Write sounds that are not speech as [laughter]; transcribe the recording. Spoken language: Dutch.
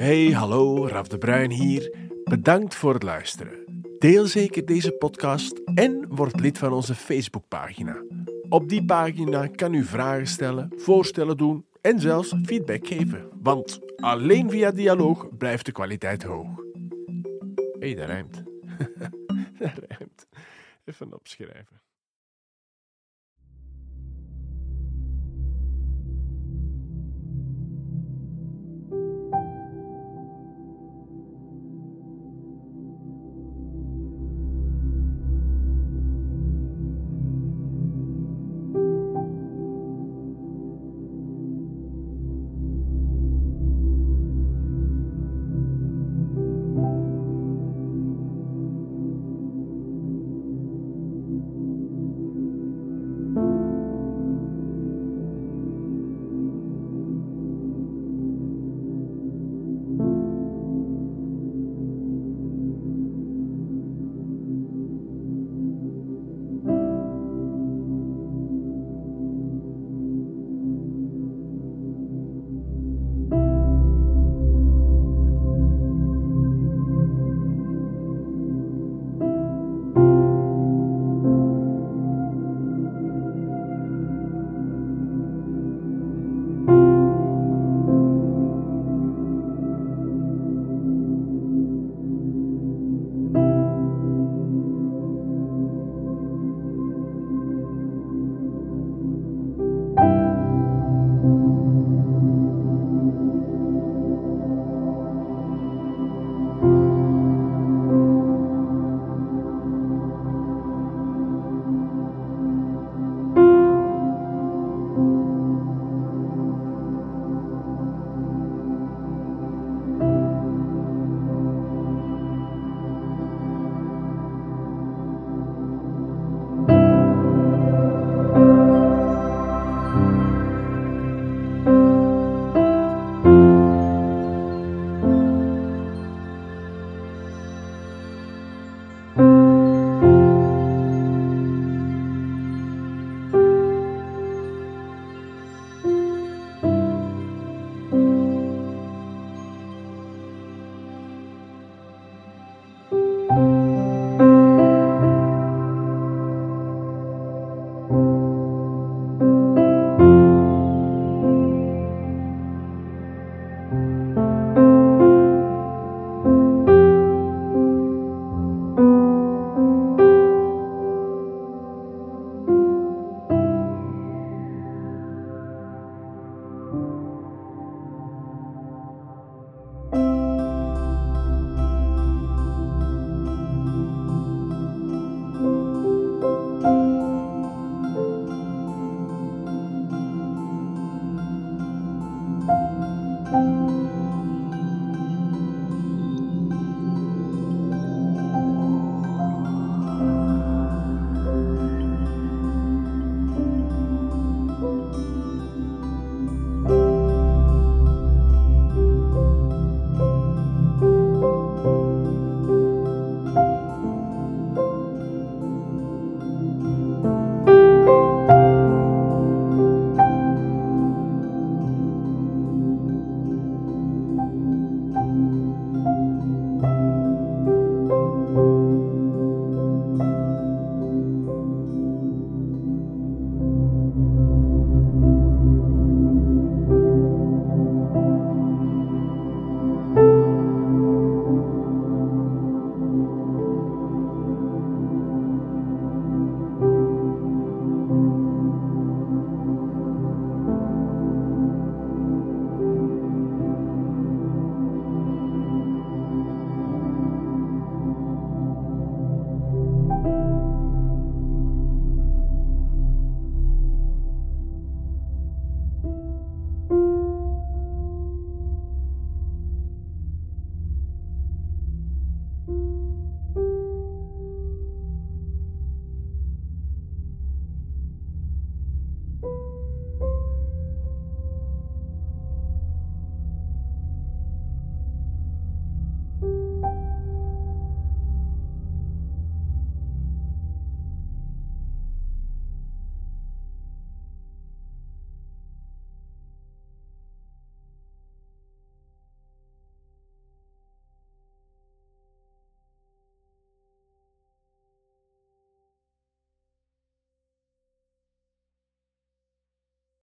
Hey, hallo, Raf de Bruin hier. Bedankt voor het luisteren. Deel zeker deze podcast en word lid van onze Facebookpagina. Op die pagina kan u vragen stellen, voorstellen doen en zelfs feedback geven. Want alleen via dialoog blijft de kwaliteit hoog. Hey, dat rijmt. [laughs] dat rijmt. Even opschrijven.